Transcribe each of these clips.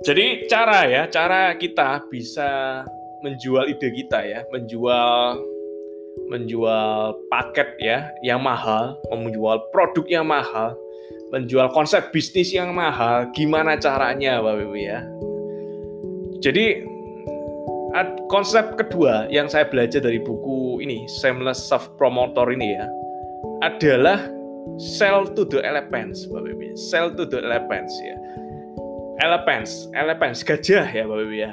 Jadi cara ya, cara kita bisa menjual ide kita ya, menjual menjual paket ya yang mahal, menjual produk yang mahal, menjual konsep bisnis yang mahal, gimana caranya Bapak Ibu ya? Jadi konsep kedua yang saya belajar dari buku ini, Shameless Self Promoter ini ya, adalah sell to the elephants, Bapak Ibu. Sell to the elephants ya elephants, elephants, gajah ya Bapak Ibu ya.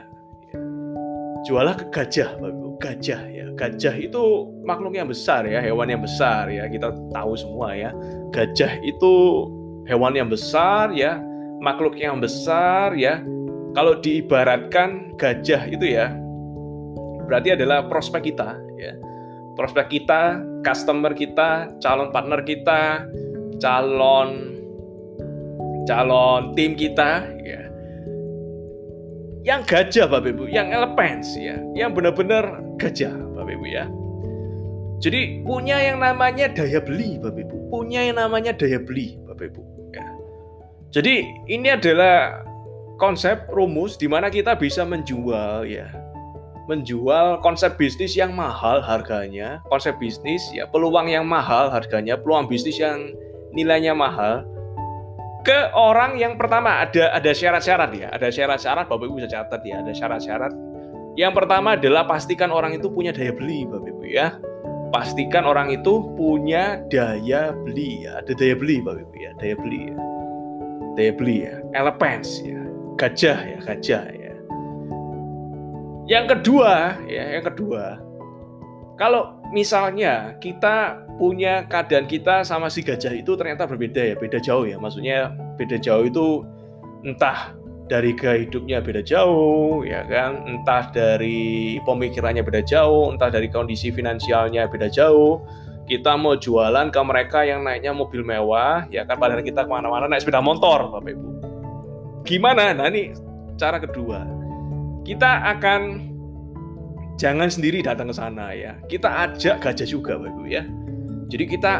Jualah ke gajah Bapak Ibu, gajah ya. Gajah itu makhluk yang besar ya, hewan yang besar ya. Kita tahu semua ya. Gajah itu hewan yang besar ya, makhluk yang besar ya. Kalau diibaratkan gajah itu ya, berarti adalah prospek kita ya. Prospek kita, customer kita, calon partner kita, calon calon tim kita ya yang gajah Bapak Ibu, yang elephants ya, yang benar-benar gajah Bapak Ibu ya. Jadi punya yang namanya daya beli Bapak Ibu, punya yang namanya daya beli Bapak Ibu ya. Jadi ini adalah konsep rumus di mana kita bisa menjual ya. Menjual konsep bisnis yang mahal harganya, konsep bisnis ya, peluang yang mahal harganya, peluang bisnis yang nilainya mahal ke orang yang pertama ada ada syarat-syarat ya, ada syarat-syarat Bapak Ibu bisa catat ya, ada syarat-syarat. Yang pertama adalah pastikan orang itu punya daya beli Bapak Ibu ya. Pastikan orang itu punya daya beli ya, ada daya beli Bapak Ibu ya, daya beli ya. Daya beli ya, elephants ya, gajah ya, gajah ya. Yang kedua ya, yang kedua kalau misalnya kita punya keadaan kita sama si gajah itu ternyata berbeda ya, beda jauh ya. Maksudnya beda jauh itu entah dari gaya hidupnya beda jauh, ya kan? Entah dari pemikirannya beda jauh, entah dari kondisi finansialnya beda jauh. Kita mau jualan ke mereka yang naiknya mobil mewah, ya kan? Padahal kita ke mana-mana naik sepeda motor, Bapak Ibu. Gimana? Nah ini cara kedua. Kita akan jangan sendiri datang ke sana ya. Kita ajak gajah juga, Bapak Ibu ya jadi kita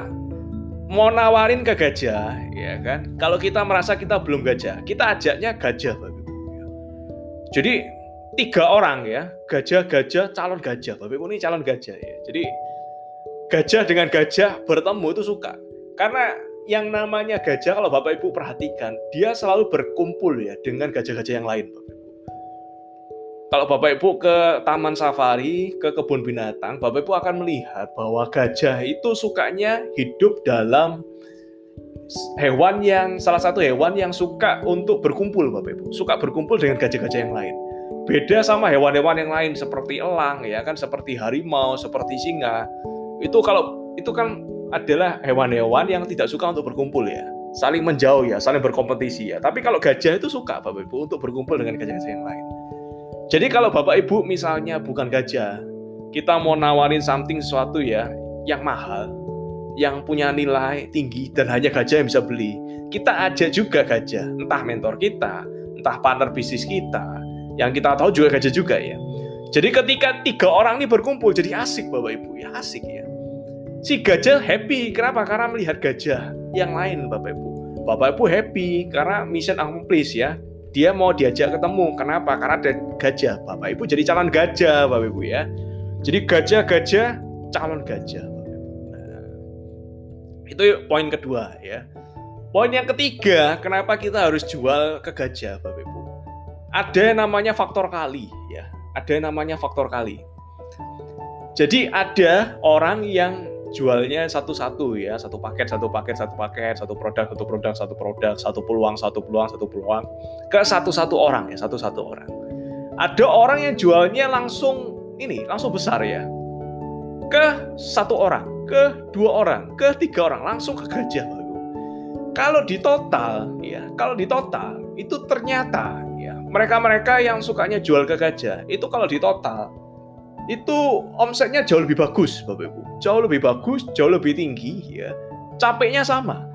mau nawarin ke gajah, ya kan? Kalau kita merasa kita belum gajah, kita ajaknya gajah, Bapak Ibu. Jadi tiga orang ya, gajah-gajah, calon gajah. Bapak Ibu ini calon gajah ya. Jadi gajah dengan gajah bertemu itu suka. Karena yang namanya gajah kalau Bapak Ibu perhatikan, dia selalu berkumpul ya dengan gajah-gajah yang lain, Bapak kalau Bapak Ibu ke taman safari, ke kebun binatang, Bapak Ibu akan melihat bahwa gajah itu sukanya hidup dalam hewan yang salah satu hewan yang suka untuk berkumpul Bapak Ibu, suka berkumpul dengan gajah-gajah yang lain. Beda sama hewan-hewan yang lain seperti elang ya kan, seperti harimau, seperti singa. Itu kalau itu kan adalah hewan-hewan yang tidak suka untuk berkumpul ya. Saling menjauh ya, saling berkompetisi ya. Tapi kalau gajah itu suka Bapak Ibu untuk berkumpul dengan gajah-gajah yang lain. Jadi kalau Bapak Ibu misalnya bukan gajah, kita mau nawarin something sesuatu ya yang mahal, yang punya nilai tinggi dan hanya gajah yang bisa beli, kita ajak juga gajah, entah mentor kita, entah partner bisnis kita, yang kita tahu juga gajah juga ya. Jadi ketika tiga orang ini berkumpul jadi asik Bapak Ibu ya asik ya. Si gajah happy kenapa? Karena melihat gajah yang lain Bapak Ibu. Bapak Ibu happy karena mission accomplished ya dia mau diajak ketemu. Kenapa? Karena ada gajah. Bapak Ibu jadi calon gajah, Bapak Ibu ya. Jadi gajah-gajah calon gajah. Nah, itu poin kedua ya. Poin yang ketiga, kenapa kita harus jual ke gajah, Bapak Ibu? Ada yang namanya faktor kali ya. Ada yang namanya faktor kali. Jadi ada orang yang jualnya satu-satu ya, satu paket, satu paket, satu paket, satu produk, satu produk, satu produk, satu peluang, satu peluang, satu peluang ke satu-satu orang ya, satu-satu orang. Ada orang yang jualnya langsung ini, langsung besar ya. Ke satu orang, ke dua orang, ke tiga orang, langsung ke gajah. Kalau di total ya, kalau di total itu ternyata ya, mereka-mereka yang sukanya jual ke gajah, itu kalau di total itu omsetnya jauh lebih bagus Bapak Ibu. Jauh lebih bagus, jauh lebih tinggi ya. Capeknya sama.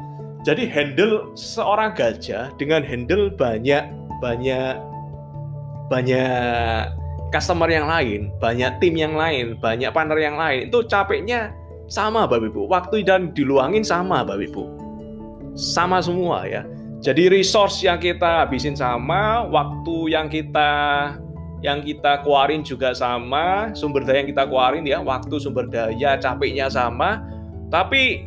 Jadi handle seorang gajah dengan handle banyak banyak banyak customer yang lain, banyak tim yang lain, banyak partner yang lain, itu capeknya sama Bapak Ibu. Waktu dan diluangin sama Bapak Ibu. Sama semua ya. Jadi resource yang kita habisin sama, waktu yang kita yang kita keluarin juga sama, sumber daya yang kita keluarin ya, waktu sumber daya, capeknya sama, tapi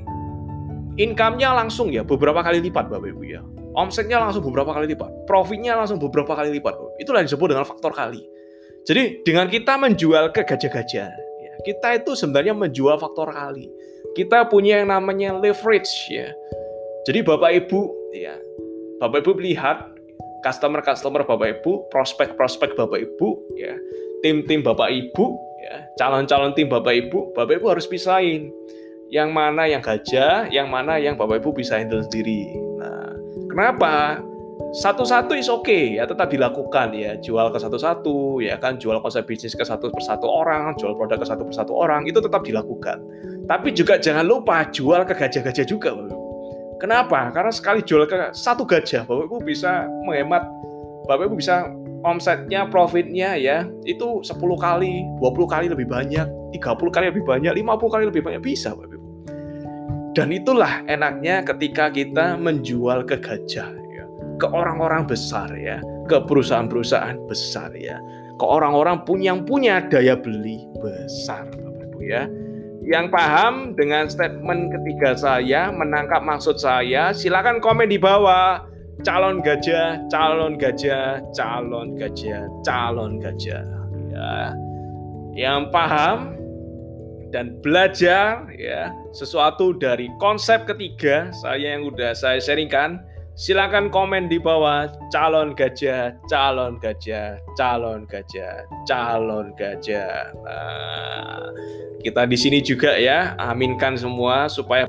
income-nya langsung ya beberapa kali lipat Bapak Ibu ya. Omsetnya langsung beberapa kali lipat, profitnya langsung beberapa kali lipat. Itulah yang disebut dengan faktor kali. Jadi dengan kita menjual ke gajah-gajah, ya, kita itu sebenarnya menjual faktor kali. Kita punya yang namanya leverage ya. Jadi Bapak Ibu ya Bapak Ibu lihat customer-customer Bapak Ibu, prospek-prospek Bapak Ibu, ya, tim-tim Bapak Ibu, ya, calon-calon tim Bapak Ibu, Bapak Ibu harus pisahin. Yang mana yang gajah, yang mana yang Bapak Ibu bisa handle sendiri. Nah, kenapa? Satu-satu is oke okay, ya. Tetap dilakukan ya. Jual ke satu-satu ya kan? Jual konsep bisnis ke satu persatu orang jual produk ke satu persatu orang itu tetap dilakukan. Tapi juga jangan lupa jual ke gajah-gajah juga Kenapa? Karena sekali jual ke satu gajah, Bapak Ibu bisa menghemat, Bapak Ibu bisa omsetnya, profitnya ya, itu 10 kali, 20 kali lebih banyak, 30 kali lebih banyak, 50 kali lebih banyak, bisa Bapak Ibu. Dan itulah enaknya ketika kita menjual ke gajah, ya, ke orang-orang besar ya, ke perusahaan-perusahaan besar ya, ke orang-orang yang punya daya beli besar Bapak Ibu ya yang paham dengan statement ketiga saya, menangkap maksud saya, silakan komen di bawah. Calon gajah, calon gajah, calon gajah, calon gajah. Ya. Yang paham dan belajar ya sesuatu dari konsep ketiga saya yang udah saya sharingkan Silakan komen di bawah calon gajah, calon gajah, calon gajah, calon gajah. Nah, kita di sini juga ya, aminkan semua supaya